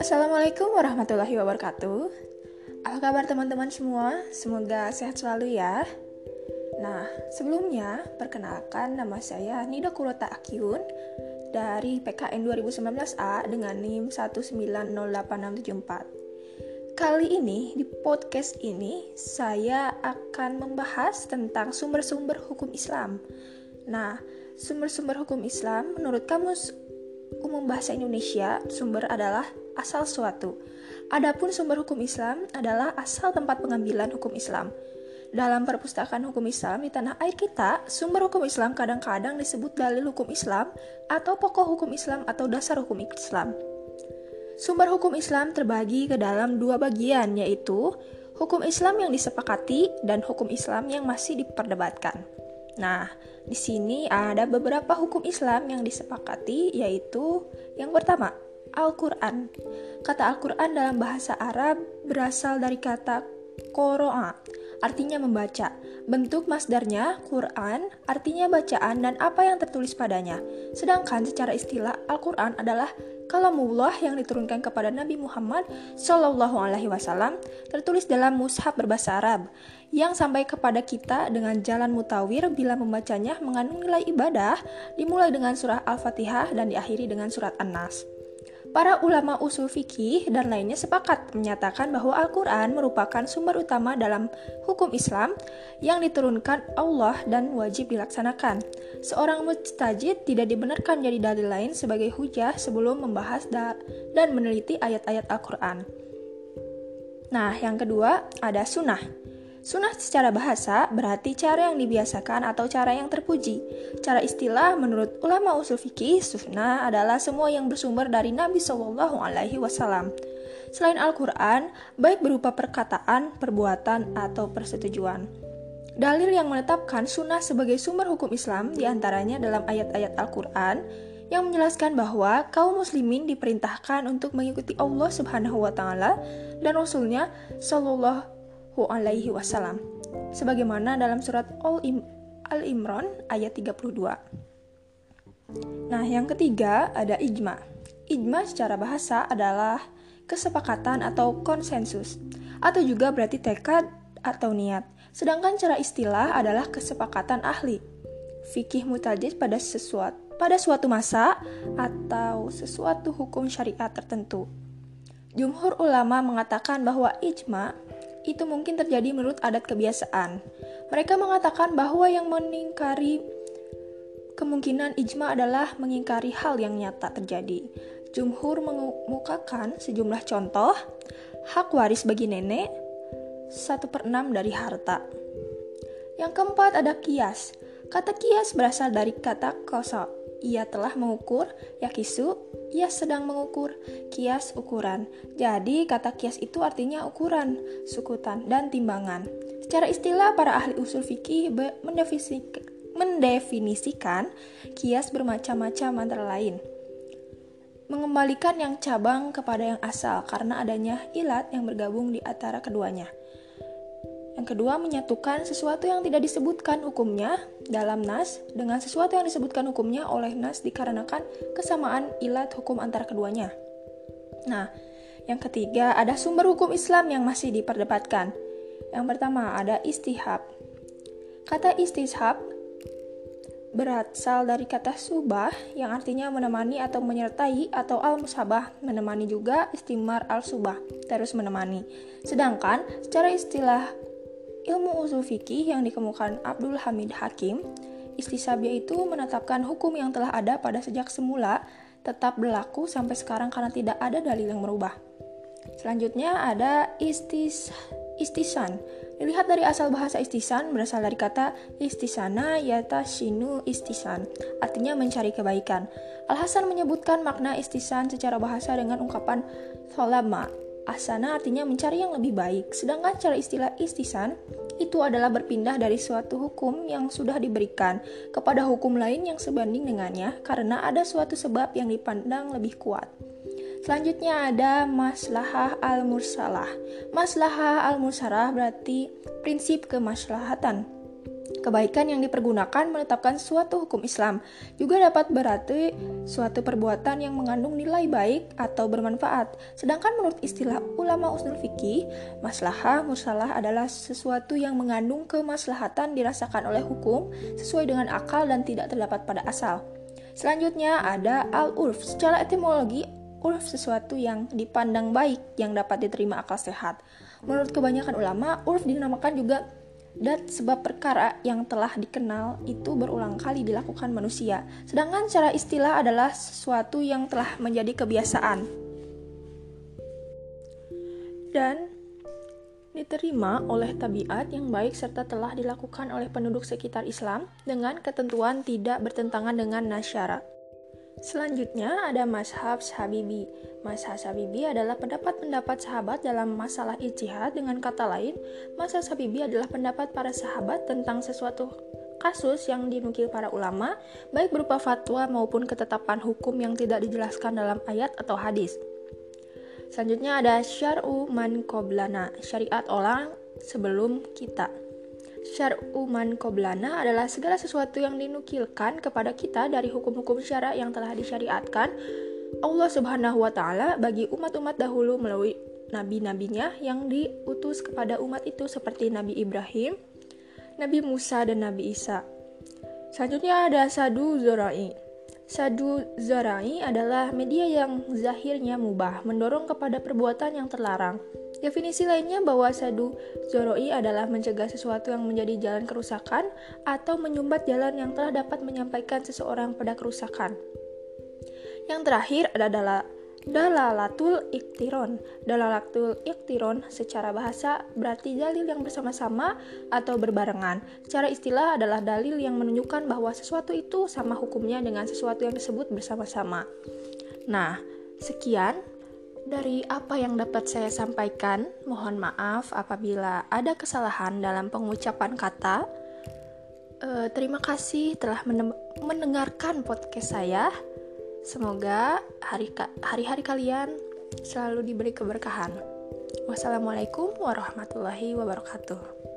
Assalamualaikum warahmatullahi wabarakatuh. Apa kabar teman-teman semua? Semoga sehat selalu ya. Nah, sebelumnya perkenalkan nama saya Nida Kurota Akyun dari PKN 2019A dengan NIM 1908674. Kali ini di podcast ini saya akan membahas tentang sumber-sumber hukum Islam. Nah, sumber-sumber hukum Islam menurut Kamus Umum Bahasa Indonesia, sumber adalah asal suatu. Adapun sumber hukum Islam adalah asal tempat pengambilan hukum Islam. Dalam perpustakaan hukum Islam di tanah air kita, sumber hukum Islam kadang-kadang disebut dalil hukum Islam atau pokok hukum Islam atau dasar hukum Islam. Sumber hukum Islam terbagi ke dalam dua bagian, yaitu hukum Islam yang disepakati dan hukum Islam yang masih diperdebatkan. Nah, di sini ada beberapa hukum Islam yang disepakati, yaitu yang pertama, Al-Quran. Kata Al-Quran dalam bahasa Arab berasal dari kata koroa, artinya membaca. Bentuk masdarnya Quran, artinya bacaan dan apa yang tertulis padanya. Sedangkan secara istilah Al-Quran adalah kalamullah yang diturunkan kepada Nabi Muhammad Shallallahu Alaihi Wasallam tertulis dalam mushaf berbahasa Arab yang sampai kepada kita dengan jalan mutawir bila membacanya mengandung nilai ibadah dimulai dengan surah Al-Fatihah dan diakhiri dengan surat An-Nas. Para ulama usul fikih dan lainnya sepakat menyatakan bahwa Al-Quran merupakan sumber utama dalam hukum Islam yang diturunkan Allah dan wajib dilaksanakan. Seorang mujtahid tidak dibenarkan jadi dalil lain sebagai hujah sebelum membahas dan meneliti ayat-ayat Al-Quran. Nah, yang kedua ada sunnah. Sunnah secara bahasa berarti cara yang dibiasakan atau cara yang terpuji. Cara istilah menurut ulama usul fikih, sunnah adalah semua yang bersumber dari Nabi Shallallahu Alaihi Wasallam. Selain Al-Quran, baik berupa perkataan, perbuatan, atau persetujuan. Dalil yang menetapkan sunnah sebagai sumber hukum Islam di antaranya dalam ayat-ayat Al-Quran yang menjelaskan bahwa kaum muslimin diperintahkan untuk mengikuti Allah Subhanahu wa taala dan rasulnya sallallahu alaihi wasallam sebagaimana dalam surat Al-Imran ayat 32. Nah, yang ketiga ada ijma. Ijma secara bahasa adalah kesepakatan atau konsensus atau juga berarti tekad atau niat. Sedangkan cara istilah adalah kesepakatan ahli. Fikih mutajid pada sesuatu pada suatu masa atau sesuatu hukum syariat tertentu. Jumhur ulama mengatakan bahwa ijma itu mungkin terjadi menurut adat kebiasaan. Mereka mengatakan bahwa yang meningkari kemungkinan ijma adalah mengingkari hal yang nyata terjadi. Jumhur mengemukakan sejumlah contoh hak waris bagi nenek, 1 per 6 dari harta. Yang keempat ada kias. Kata kias berasal dari kata kosa, ia telah mengukur, yakisu, ia sedang mengukur, kias ukuran. Jadi kata kias itu artinya ukuran, sukutan, dan timbangan. Secara istilah para ahli usul fikih mendefinisikan kias bermacam-macam antara lain. Mengembalikan yang cabang kepada yang asal karena adanya ilat yang bergabung di antara keduanya. Yang kedua, menyatukan sesuatu yang tidak disebutkan hukumnya dalam nas dengan sesuatu yang disebutkan hukumnya oleh nas dikarenakan kesamaan ilat hukum antara keduanya. Nah, yang ketiga, ada sumber hukum Islam yang masih diperdebatkan. Yang pertama, ada istihab. Kata istihab berasal dari kata subah yang artinya menemani atau menyertai atau al-musabah menemani juga istimar al-subah terus menemani. Sedangkan secara istilah Ilmu usul fikih yang dikemukakan Abdul Hamid Hakim, istisabia itu menetapkan hukum yang telah ada pada sejak semula tetap berlaku sampai sekarang karena tidak ada dalil yang merubah. Selanjutnya ada istis istisan. Dilihat dari asal bahasa istisan berasal dari kata istisana yata shinu istisan, artinya mencari kebaikan. Al-Hasan menyebutkan makna istisan secara bahasa dengan ungkapan tholama, Asana artinya mencari yang lebih baik, sedangkan cara istilah istisan itu adalah berpindah dari suatu hukum yang sudah diberikan kepada hukum lain yang sebanding dengannya karena ada suatu sebab yang dipandang lebih kuat. Selanjutnya ada maslahah al-mursalah. Maslahah al-mursalah berarti prinsip kemaslahatan. Kebaikan yang dipergunakan menetapkan suatu hukum Islam juga dapat berarti suatu perbuatan yang mengandung nilai baik atau bermanfaat. Sedangkan menurut istilah ulama usul fikih, maslahah mursalah adalah sesuatu yang mengandung kemaslahatan dirasakan oleh hukum sesuai dengan akal dan tidak terdapat pada asal. Selanjutnya ada al-urf. Secara etimologi, urf sesuatu yang dipandang baik yang dapat diterima akal sehat. Menurut kebanyakan ulama, urf dinamakan juga dan sebab perkara yang telah dikenal itu berulang kali dilakukan manusia. Sedangkan secara istilah adalah sesuatu yang telah menjadi kebiasaan. Dan diterima oleh tabiat yang baik serta telah dilakukan oleh penduduk sekitar Islam dengan ketentuan tidak bertentangan dengan nasyarat. Selanjutnya ada Mashab Sahabibi. Mashab Sahabibi adalah pendapat-pendapat sahabat dalam masalah ijtihad dengan kata lain, Mashab Sahabibi adalah pendapat para sahabat tentang sesuatu kasus yang dinukil para ulama, baik berupa fatwa maupun ketetapan hukum yang tidak dijelaskan dalam ayat atau hadis. Selanjutnya ada syar'u man qoblana, syariat orang sebelum kita. Syar'u man qoblana adalah segala sesuatu yang dinukilkan kepada kita dari hukum-hukum syara yang telah disyariatkan Allah Subhanahu wa taala bagi umat-umat dahulu melalui nabi-nabinya yang diutus kepada umat itu seperti Nabi Ibrahim, Nabi Musa dan Nabi Isa. Selanjutnya ada Sadu Zorai. Sadu Zorai adalah media yang zahirnya mubah, mendorong kepada perbuatan yang terlarang. Definisi lainnya bahwa sadu zoroi adalah mencegah sesuatu yang menjadi jalan kerusakan atau menyumbat jalan yang telah dapat menyampaikan seseorang pada kerusakan. Yang terakhir adalah dalalatul iktiron. Dalalatul iktiron secara bahasa berarti dalil yang bersama-sama atau berbarengan. Secara istilah adalah dalil yang menunjukkan bahwa sesuatu itu sama hukumnya dengan sesuatu yang disebut bersama-sama. Nah, sekian dari apa yang dapat saya sampaikan, mohon maaf apabila ada kesalahan dalam pengucapan kata. Uh, terima kasih telah mendengarkan podcast saya. Semoga hari-hari kalian selalu diberi keberkahan. Wassalamualaikum warahmatullahi wabarakatuh.